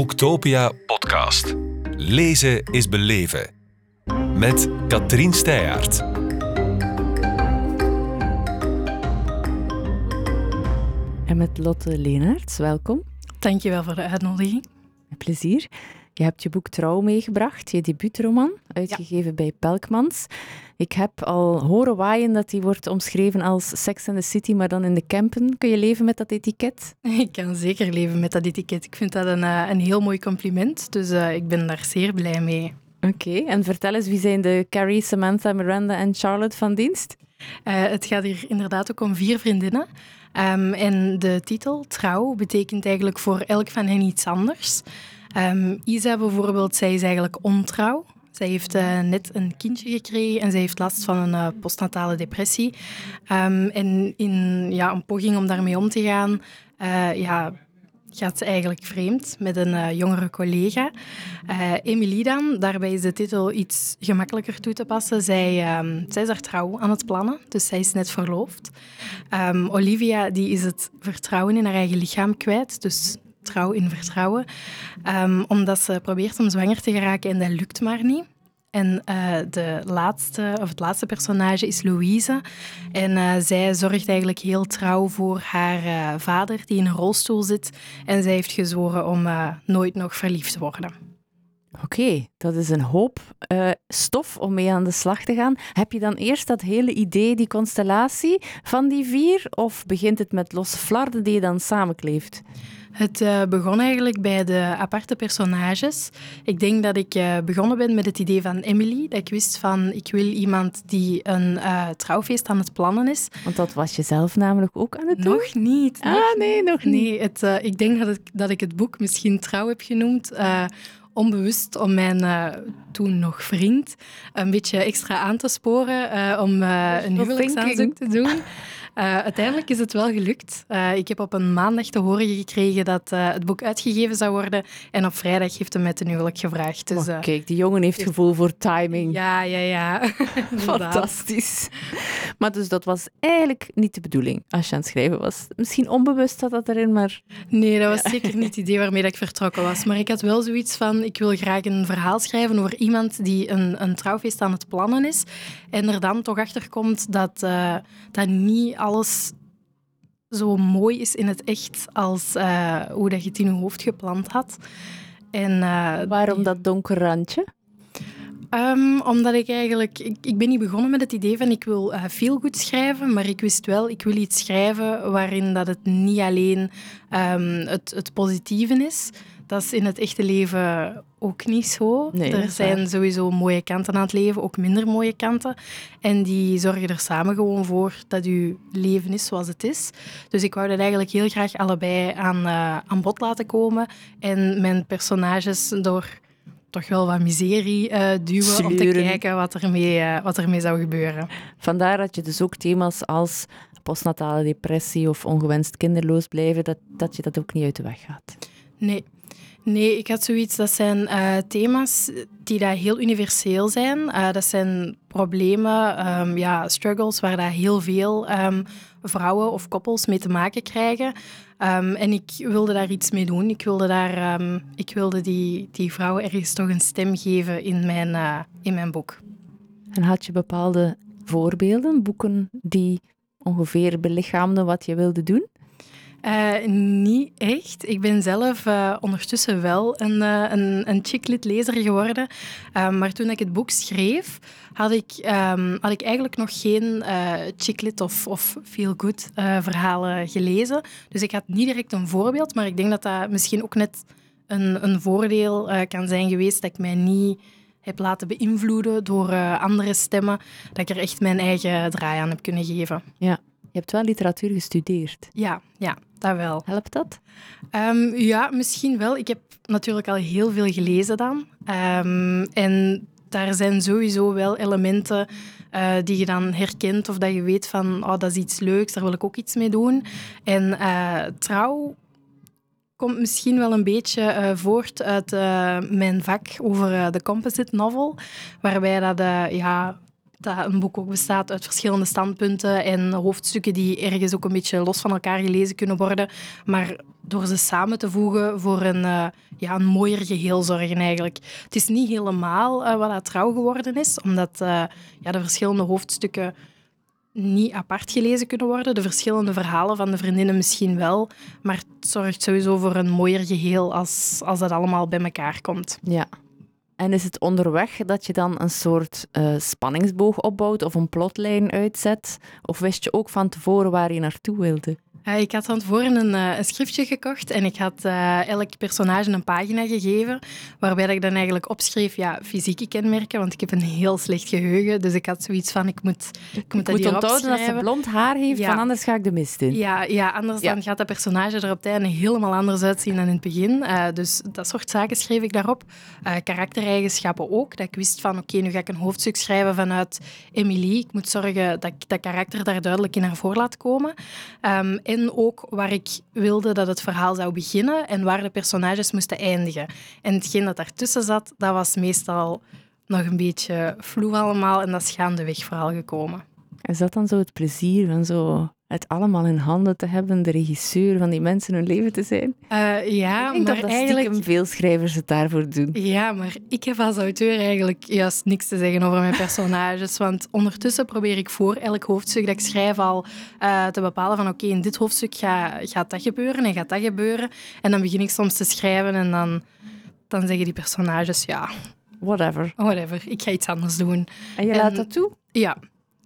Boektopia podcast. Lezen is beleven. Met Katrien Steyaert. En met Lotte Leenaerts, welkom. Dankjewel voor de uitnodiging. Met plezier. Je hebt je boek Trouw meegebracht, je debuutroman, uitgegeven bij Pelkmans. Ik heb al horen waaien dat die wordt omschreven als Sex and the City, maar dan in de campen. Kun je leven met dat etiket? Ik kan zeker leven met dat etiket. Ik vind dat een, eh, een heel mooi compliment, dus uh, ik ben daar zeer blij mee. Oké, en vertel eens, wie zijn de Carrie, Samantha, Miranda en Charlotte van dienst? Uh, het gaat hier inderdaad ook om vier vriendinnen. Um, en de titel, Trouw, betekent eigenlijk voor elk van hen iets anders. Um, Isa bijvoorbeeld, zij is eigenlijk ontrouw. Zij heeft uh, net een kindje gekregen en zij heeft last van een uh, postnatale depressie. Um, en in ja, een poging om daarmee om te gaan, uh, ja, gaat ze eigenlijk vreemd met een jongere collega. Emilie dan, daarbij is de titel iets gemakkelijker toe te passen. Zij, um, zij is haar trouw aan het plannen, dus zij is net verloofd. Olivia die is het vertrouwen in haar eigen lichaam kwijt, dus trouw in vertrouwen. Um, omdat ze probeert om zwanger te geraken en dat lukt maar niet. En uh, de laatste, of het laatste personage is Louise. En uh, zij zorgt eigenlijk heel trouw voor haar uh, vader, die in een rolstoel zit. En zij heeft gezworen om nooit nog verliefd te worden. Oké, dat is een hoop stof om mee aan de slag te gaan. Heb je dan eerst dat hele idee, die constellatie van die vier? Of begint het met losse flarden die je dan samenkleeft? Het uh, begon eigenlijk bij de aparte personages. Ik denk dat ik uh, begonnen ben met het idee van Emily. Dat ik wist van, ik wil iemand die een uh, trouwfeest aan het plannen is. Want dat was je zelf namelijk ook aan het doen? Nog niet. Ah, nee, nog niet. Nee, het, ik denk dat, het, dat ik het boek misschien Trouw heb genoemd onbewust om mijn uh, toen nog vriend een beetje extra aan te sporen uh, om uh, een huwelijksaanzoek te doen. Uiteindelijk is het wel gelukt. ik heb op een maandag te horen gekregen dat het boek uitgegeven zou worden en op vrijdag heeft hij met een huwelijk gevraagd. Dus, oh, kijk, die jongen heeft gevoel voor timing. Ja, ja, ja. Fantastisch. Maar dus dat was eigenlijk niet de bedoeling als je aan het schrijven was. Misschien onbewust zat dat erin, maar... Nee, dat was zeker niet het idee waarmee dat ik vertrokken was. Maar ik had wel zoiets van, ik wil graag een verhaal schrijven over iemand die een, een trouwfeest aan het plannen is en er dan toch achter komt dat, uh, dat niet alles zo mooi is in het echt als uh, hoe dat je het in je hoofd gepland had. En, uh, Waarom dat donker randje? Um, omdat ik eigenlijk... Ik, ik, ben niet begonnen met het idee van ik wil uh, veel goed schrijven, maar ik wist wel, ik wil iets schrijven waarin dat het niet alleen um, het, het positieve is. Dat is in het echte leven ook niet zo. Nee, er zijn waar. sowieso mooie kanten aan het leven, ook minder mooie kanten. En die zorgen er samen gewoon voor dat je leven is zoals het is. Dus ik wou dat eigenlijk heel graag allebei aan, uh, aan bod laten komen. En mijn personages door toch wel wat miserie uh, duwen om te kijken wat ermee, uh, wat ermee zou gebeuren. Vandaar dat je dus ook thema's als postnatale depressie of ongewenst kinderloos blijven, dat, dat je dat ook niet uit de weg gaat. Nee. Nee, ik had zoiets, dat zijn uh, thema's die daar heel universeel zijn. Uh, dat zijn problemen, um, ja, struggles waar daar heel veel um, vrouwen of koppels mee te maken krijgen. Um, en ik wilde daar iets mee doen. Ik wilde, daar, ik wilde die, die vrouwen ergens toch een stem geven in mijn, uh, in mijn boek. En had je bepaalde voorbeelden, boeken die ongeveer belichaamden wat je wilde doen? Uh, niet echt. Ik ben zelf uh, ondertussen wel een, uh, een, een chicklit lezer geworden. maar toen ik het boek schreef, had ik, um, had ik eigenlijk nog geen chicklit of, of feel-good verhalen gelezen. Dus ik had niet direct een voorbeeld, maar ik denk dat dat misschien ook net een, een voordeel kan zijn geweest dat ik mij niet heb laten beïnvloeden door andere stemmen, dat ik er echt mijn eigen draai aan heb kunnen geven. Ja, je hebt wel literatuur gestudeerd. Ja, ja dat wel. Helpt dat? Um, ja, misschien wel. Ik heb natuurlijk al heel veel gelezen dan. Um, en daar zijn sowieso wel elementen uh, die je dan herkent of dat je weet van oh, dat is iets leuks, daar wil ik ook iets mee doen. En uh, trouw komt misschien wel een beetje uh, voort uit mijn vak over de composite novel, waarbij dat ja, dat een boek ook bestaat uit verschillende standpunten en hoofdstukken die ergens ook een beetje los van elkaar gelezen kunnen worden. Maar door ze samen te voegen voor een, uh, ja, een mooier geheel zorgen eigenlijk. Het is niet helemaal uh, wat trouw geworden is, omdat uh, ja, de verschillende hoofdstukken niet apart gelezen kunnen worden. De verschillende verhalen van de vriendinnen misschien wel. Maar het zorgt sowieso voor een mooier geheel als, als dat allemaal bij elkaar komt. Ja. En is het onderweg dat je dan een soort uh, spanningsboog opbouwt of een plotlijn uitzet? Of wist je ook van tevoren waar je naartoe wilde? Uh, ik had van tevoren een, uh, een, schriftje gekocht en ik had uh, elk personage een pagina gegeven, waarbij ik dan eigenlijk opschreef ja, fysieke kenmerken, want ik heb een heel slecht geheugen, dus ik had zoiets van, ik moet, ik moet dat moet onthouden dat ze blond haar heeft, ja. van anders ga ik de mist in. Ja, ja anders ja. dan gaat dat personage er op het einde helemaal anders uitzien dan in het begin. dus dat soort zaken schreef ik daarop. karaktereigenschappen ook, dat ik wist van, oké, okay, nu ga ik een hoofdstuk schrijven vanuit Emily. Ik moet zorgen dat ik dat karakter daar duidelijk in naar voren laat komen. Um, en ook waar ik wilde dat het verhaal zou beginnen en waar de personages moesten eindigen. En hetgeen dat daartussen zat, dat was meestal nog een beetje vloe allemaal en dat is gaandeweg vooral gekomen. Is dat dan zo het plezier van zo het allemaal in handen te hebben, de regisseur van die mensen hun leven te zijn? Uh, ja, ik denk maar dat, dat eigenlijk... veel schrijvers het daarvoor doen. Ja, maar ik heb als auteur eigenlijk juist niks te zeggen over mijn personages. Want ondertussen probeer ik voor elk hoofdstuk dat ik schrijf al uh, te bepalen van oké, okay, in dit hoofdstuk gaat, gaat dat gebeuren en gaat dat gebeuren. En dan begin ik soms te schrijven en dan, dan zeggen die personages ja... Whatever. Whatever, ik ga iets anders doen. En je en, laat dat toe? Ja,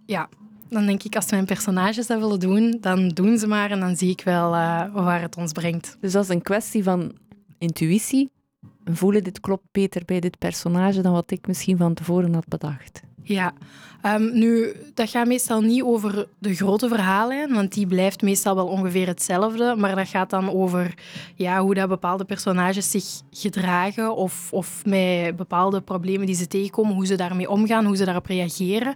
ja dan denk ik, als mijn personages dat willen doen, dan doen ze maar en dan zie ik wel uh, waar het ons brengt. Dus dat is een kwestie van intuïtie. Voelen dit klopt beter bij dit personage dan wat ik misschien van tevoren had bedacht. Ja, um, nu, dat gaat meestal niet over de grote verhaallijn, want die blijft meestal wel ongeveer hetzelfde. Maar dat gaat dan over ja, hoe dat bepaalde personages zich gedragen of, of met bepaalde problemen die ze tegenkomen, hoe ze daarmee omgaan, hoe ze daarop reageren.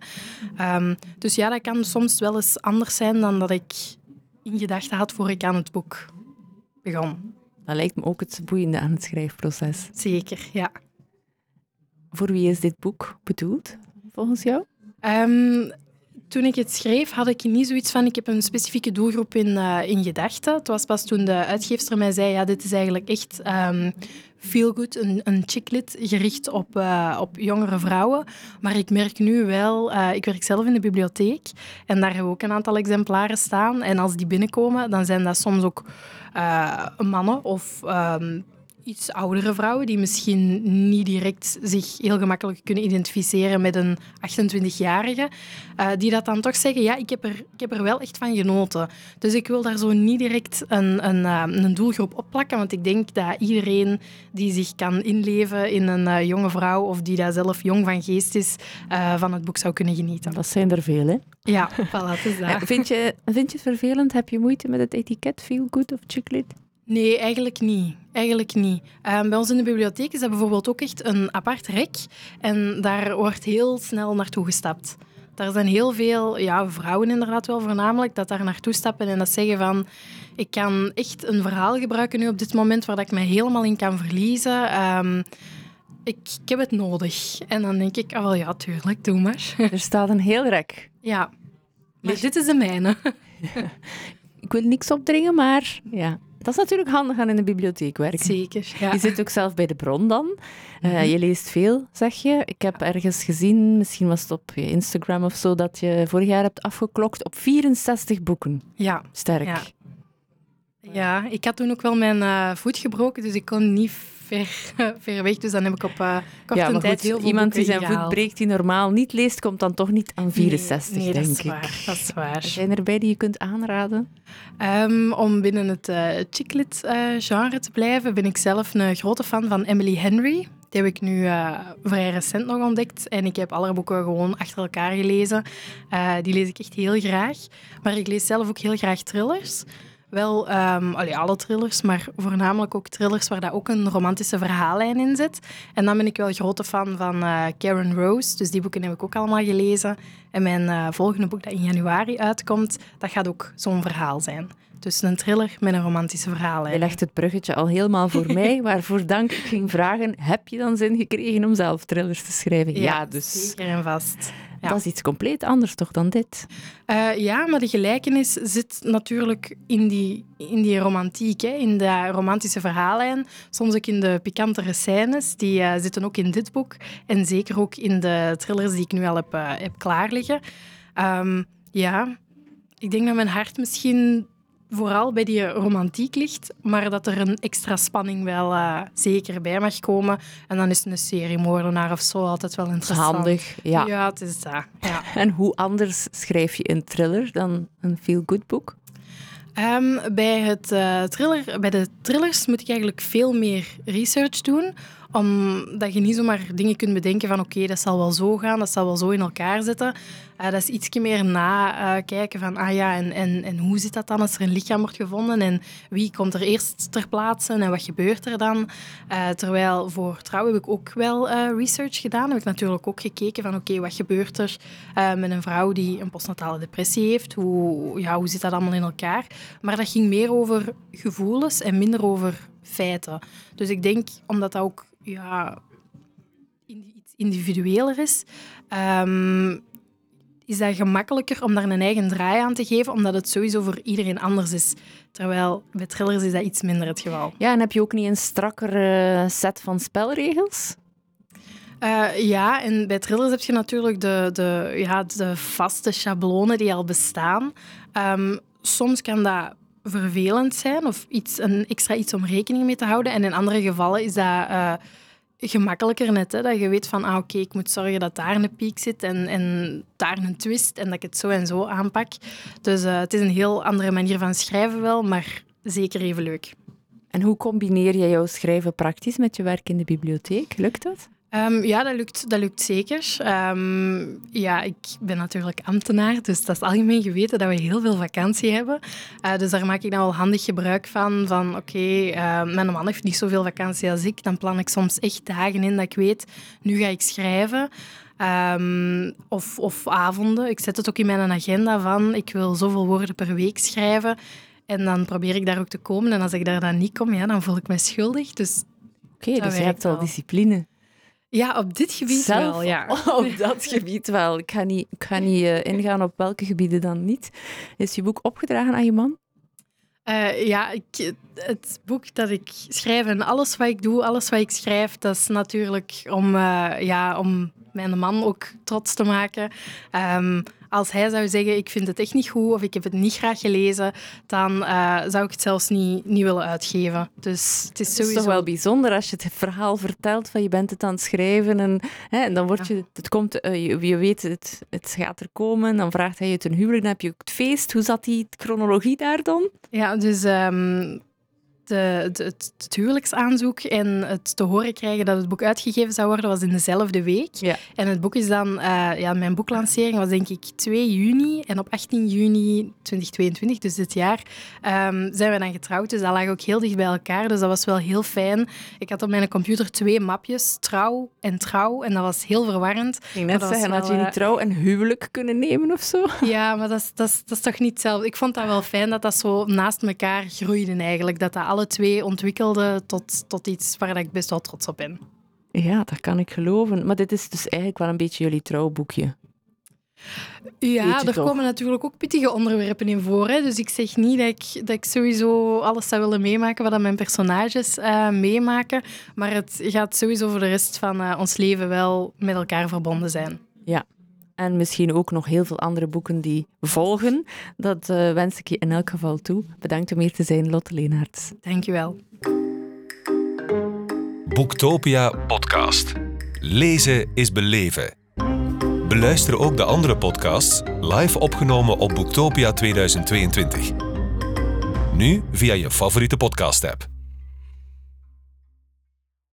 Um, dus ja, dat kan soms wel eens anders zijn dan dat ik in gedachten had voor ik aan het boek begon. Dat lijkt me ook het boeiende aan het schrijfproces. Zeker, ja. Voor wie is dit boek bedoeld? Volgens jou? Um, toen ik het schreef, had ik niet zoiets van ik heb een specifieke doelgroep in, uh, in gedachten. Het was pas toen de uitgeefster mij zei, ja, dit is eigenlijk echt um, feel good, een, een chicklit gericht op, uh, op jongere vrouwen. Maar ik merk nu wel, uh, ik werk zelf in de bibliotheek en daar hebben we ook een aantal exemplaren staan. En als die binnenkomen, dan zijn dat soms ook mannen of um, iets oudere vrouwen die misschien niet direct zich heel gemakkelijk kunnen identificeren met een 28-jarige, uh, die dat dan toch zeggen, ja, ik heb, er, ik heb er wel echt van genoten. Dus ik wil daar zo niet direct een, een, uh, een doelgroep op plakken, want ik denk dat iedereen die zich kan inleven in een uh, jonge vrouw of die daar zelf jong van geest is, van het boek zou kunnen genieten. Dat zijn er veel, hè? Ja, voilà, is dat. Vind je, vind je het vervelend? Heb je moeite met het etiket Feel Good of Chocolate? Nee, eigenlijk niet. Eigenlijk niet. Um, bij ons in de bibliotheek is dat bijvoorbeeld ook echt een apart rek. En daar wordt heel snel naartoe gestapt. Daar zijn heel veel ja, vrouwen inderdaad wel voornamelijk dat daar naartoe stappen en dat zeggen van ik kan echt een verhaal gebruiken nu op dit moment waar ik mij helemaal in kan verliezen. Um, ik, ik, heb het nodig. En dan denk ik, oh wel ja, tuurlijk, doe maar. Er staat een heel rek. Ja. Maar dit is de mijne. ik wil niks opdringen, maar ja. Dat is natuurlijk handig aan in de bibliotheek werken. Zeker, ja. Je zit ook zelf bij de bron dan. Uh, mm -hmm. Je leest veel, zeg je. Ik heb ergens gezien, misschien was het op je Instagram of zo, dat je vorig jaar hebt afgeklokt op 64 boeken. Ja. Sterk. Ja, ja ik had toen ook wel mijn uh, voet gebroken, dus ik kon niet ver, ver weg. Dus dan heb ik op uh, korte ja, tijd heel veel Iemand die zijn voet breekt, die normaal niet leest, komt dan toch niet aan 64, nee, nee, denk dat is ik. Waar, dat is waar. Zijn er bij die je kunt aanraden? Um, om binnen het uh, chicklit-genre uh, te blijven, ben ik zelf een grote fan van Emily Henry. Die heb ik nu uh, vrij recent nog ontdekt. En ik heb alle boeken gewoon achter elkaar gelezen. Uh, die lees ik echt heel graag. Maar ik lees zelf ook heel graag thrillers. Wel um, allee, alle thrillers, maar voornamelijk ook thrillers waar dat ook een romantische verhaallijn in zit. En dan ben ik wel grote fan van uh, Karen Rose, dus die boeken heb ik ook allemaal gelezen. En mijn uh, volgende boek dat in januari uitkomt, dat gaat ook zo'n verhaal zijn. Dus een thriller met een romantische verhaallijn. Je legt het bruggetje al helemaal voor mij, waarvoor dank ik ging vragen, heb je dan zin gekregen om zelf thrillers te schrijven? Ja, ja dus. zeker en vast. Ja. Dat is iets compleet anders toch dan dit? Uh, ja, maar de gelijkenis zit natuurlijk in die, in die romantiek, hè, in de romantische verhaallijn. Soms ook in de pikantere scènes. Die uh, zitten ook in dit boek. En zeker ook in de thrillers die ik nu al heb, uh, heb klaar liggen. Um, ja, ik denk dat mijn hart misschien vooral bij die romantiek ligt, maar dat er een extra spanning wel uh, zeker bij mag komen. En dan is een serie moordenaar of zo altijd wel interessant. Handig, ja. Ja, het is dat. Ja. En hoe anders schrijf je een thriller dan een feel-good boek? Um, bij, het, uh, thriller, bij de thrillers moet ik eigenlijk veel meer research doen omdat je niet zomaar dingen kunt bedenken van oké, dat zal wel zo gaan, dat zal wel zo in elkaar zitten. Uh, dat is iets meer nakijken van ah ja, en, en, en hoe zit dat dan als er een lichaam wordt gevonden en wie komt er eerst ter plaatse en wat gebeurt er dan. Uh, terwijl voor trouw heb ik ook wel research gedaan. Heb ik natuurlijk ook gekeken van oké, wat gebeurt er met een vrouw die een postnatale depressie heeft? Hoe, ja, hoe zit dat allemaal in elkaar? Maar dat ging meer over gevoelens en minder over feiten. Dus ik denk, omdat dat ook ja, iets individueler is, um, is dat gemakkelijker om daar een eigen draai aan te geven, omdat het sowieso voor iedereen anders is. Terwijl bij thrillers is dat iets minder het geval. Ja, en heb je ook niet een strakker set van spelregels? Uh, ja, en bij thrillers heb je natuurlijk de, de, ja, de vaste schablonen die al bestaan. Um, soms kan dat vervelend zijn of iets, een extra iets om rekening mee te houden. En in andere gevallen is dat uh, gemakkelijker net. Hè? Dat je weet van, ah, oké, ik moet zorgen dat daar een piek zit en, en daar een twist en dat ik het zo en zo aanpak. Dus uh, het is een heel andere manier van schrijven wel, maar zeker even leuk. En hoe combineer jij jouw schrijven praktisch met je werk in de bibliotheek? Lukt dat? Um, ja, dat lukt, dat lukt zeker. Um, ja, ik ben natuurlijk ambtenaar, dus dat is algemeen geweten dat we heel veel vakantie hebben. Uh, dus daar maak ik dan wel handig gebruik van. Van oké, okay, uh, mijn man heeft niet zoveel vakantie als ik. Dan plan ik soms echt dagen in dat ik weet, nu ga ik schrijven. Um, of, of avonden. Ik zet het ook in mijn agenda van, ik wil zoveel woorden per week schrijven. En dan probeer ik daar ook te komen. En als ik daar dan niet kom, ja, dan voel ik me schuldig. Dus Oké, okay, dus je hebt al discipline. Ja, op dit gebied Zelf, wel, ja. Op dat gebied wel. Ik ga niet, ik ga niet uh, ingaan op welke gebieden dan niet. Is je boek opgedragen aan je man? Uh, ja, ik, het boek dat ik schrijf en alles wat ik doe, alles wat ik schrijf, dat is natuurlijk om, uh, ja, om mijn man ook trots te maken. Um, als hij zou zeggen, ik vind het echt niet goed of ik heb het niet graag gelezen, dan uh, zou ik het zelfs niet, niet willen uitgeven. Dus het is sowieso... Het is toch wel bijzonder als je het verhaal vertelt van je bent het aan het schrijven en, hè, en dan wordt je, het komt, uh, je, je, weet het, het gaat er komen, dan vraagt hij je ten huwelijk, dan heb je ook het feest. Hoe zat die chronologie daar dan? Ja, dus... Um, de, de, het huwelijksaanzoek en het te horen krijgen dat het boek uitgegeven zou worden, was in dezelfde week. Ja. En het boek is dan, uh, ja, mijn boeklancering was denk ik 2 juni. En op 18 juni 2022, dus dit jaar, um, zijn we dan getrouwd. Dus dat lag ook heel dicht bij elkaar. Dus dat was wel heel fijn. Ik had op mijn computer twee mapjes, trouw en trouw. En dat was heel verwarrend. Ik net zeggen, had je niet trouw en huwelijk kunnen nemen of zo? Ja, maar dat is, dat is, dat is toch niet hetzelfde. Ik vond dat wel fijn dat dat zo naast elkaar groeide eigenlijk. Dat dat alle twee ontwikkelde tot, tot iets waar ik best wel trots op ben. Ja, dat kan ik geloven. Maar dit is dus eigenlijk wel een beetje jullie trouwboekje. Ja, er toch? komen natuurlijk ook pittige onderwerpen in voor. Hè. Dus ik zeg niet dat ik, dat ik sowieso alles zou willen meemaken wat mijn personages uh, meemaken. Maar het gaat sowieso voor de rest van uh, ons leven wel met elkaar verbonden zijn. Ja, en misschien ook nog heel veel andere boeken die volgen. Dat uh, wens ik je in elk geval toe. Bedankt om hier te zijn, Lotte Leenaerts. Dank je wel. Boektopia podcast. Lezen is beleven. Beluister ook de andere podcasts live opgenomen op Boektopia 2022. Nu via je favoriete podcast-app.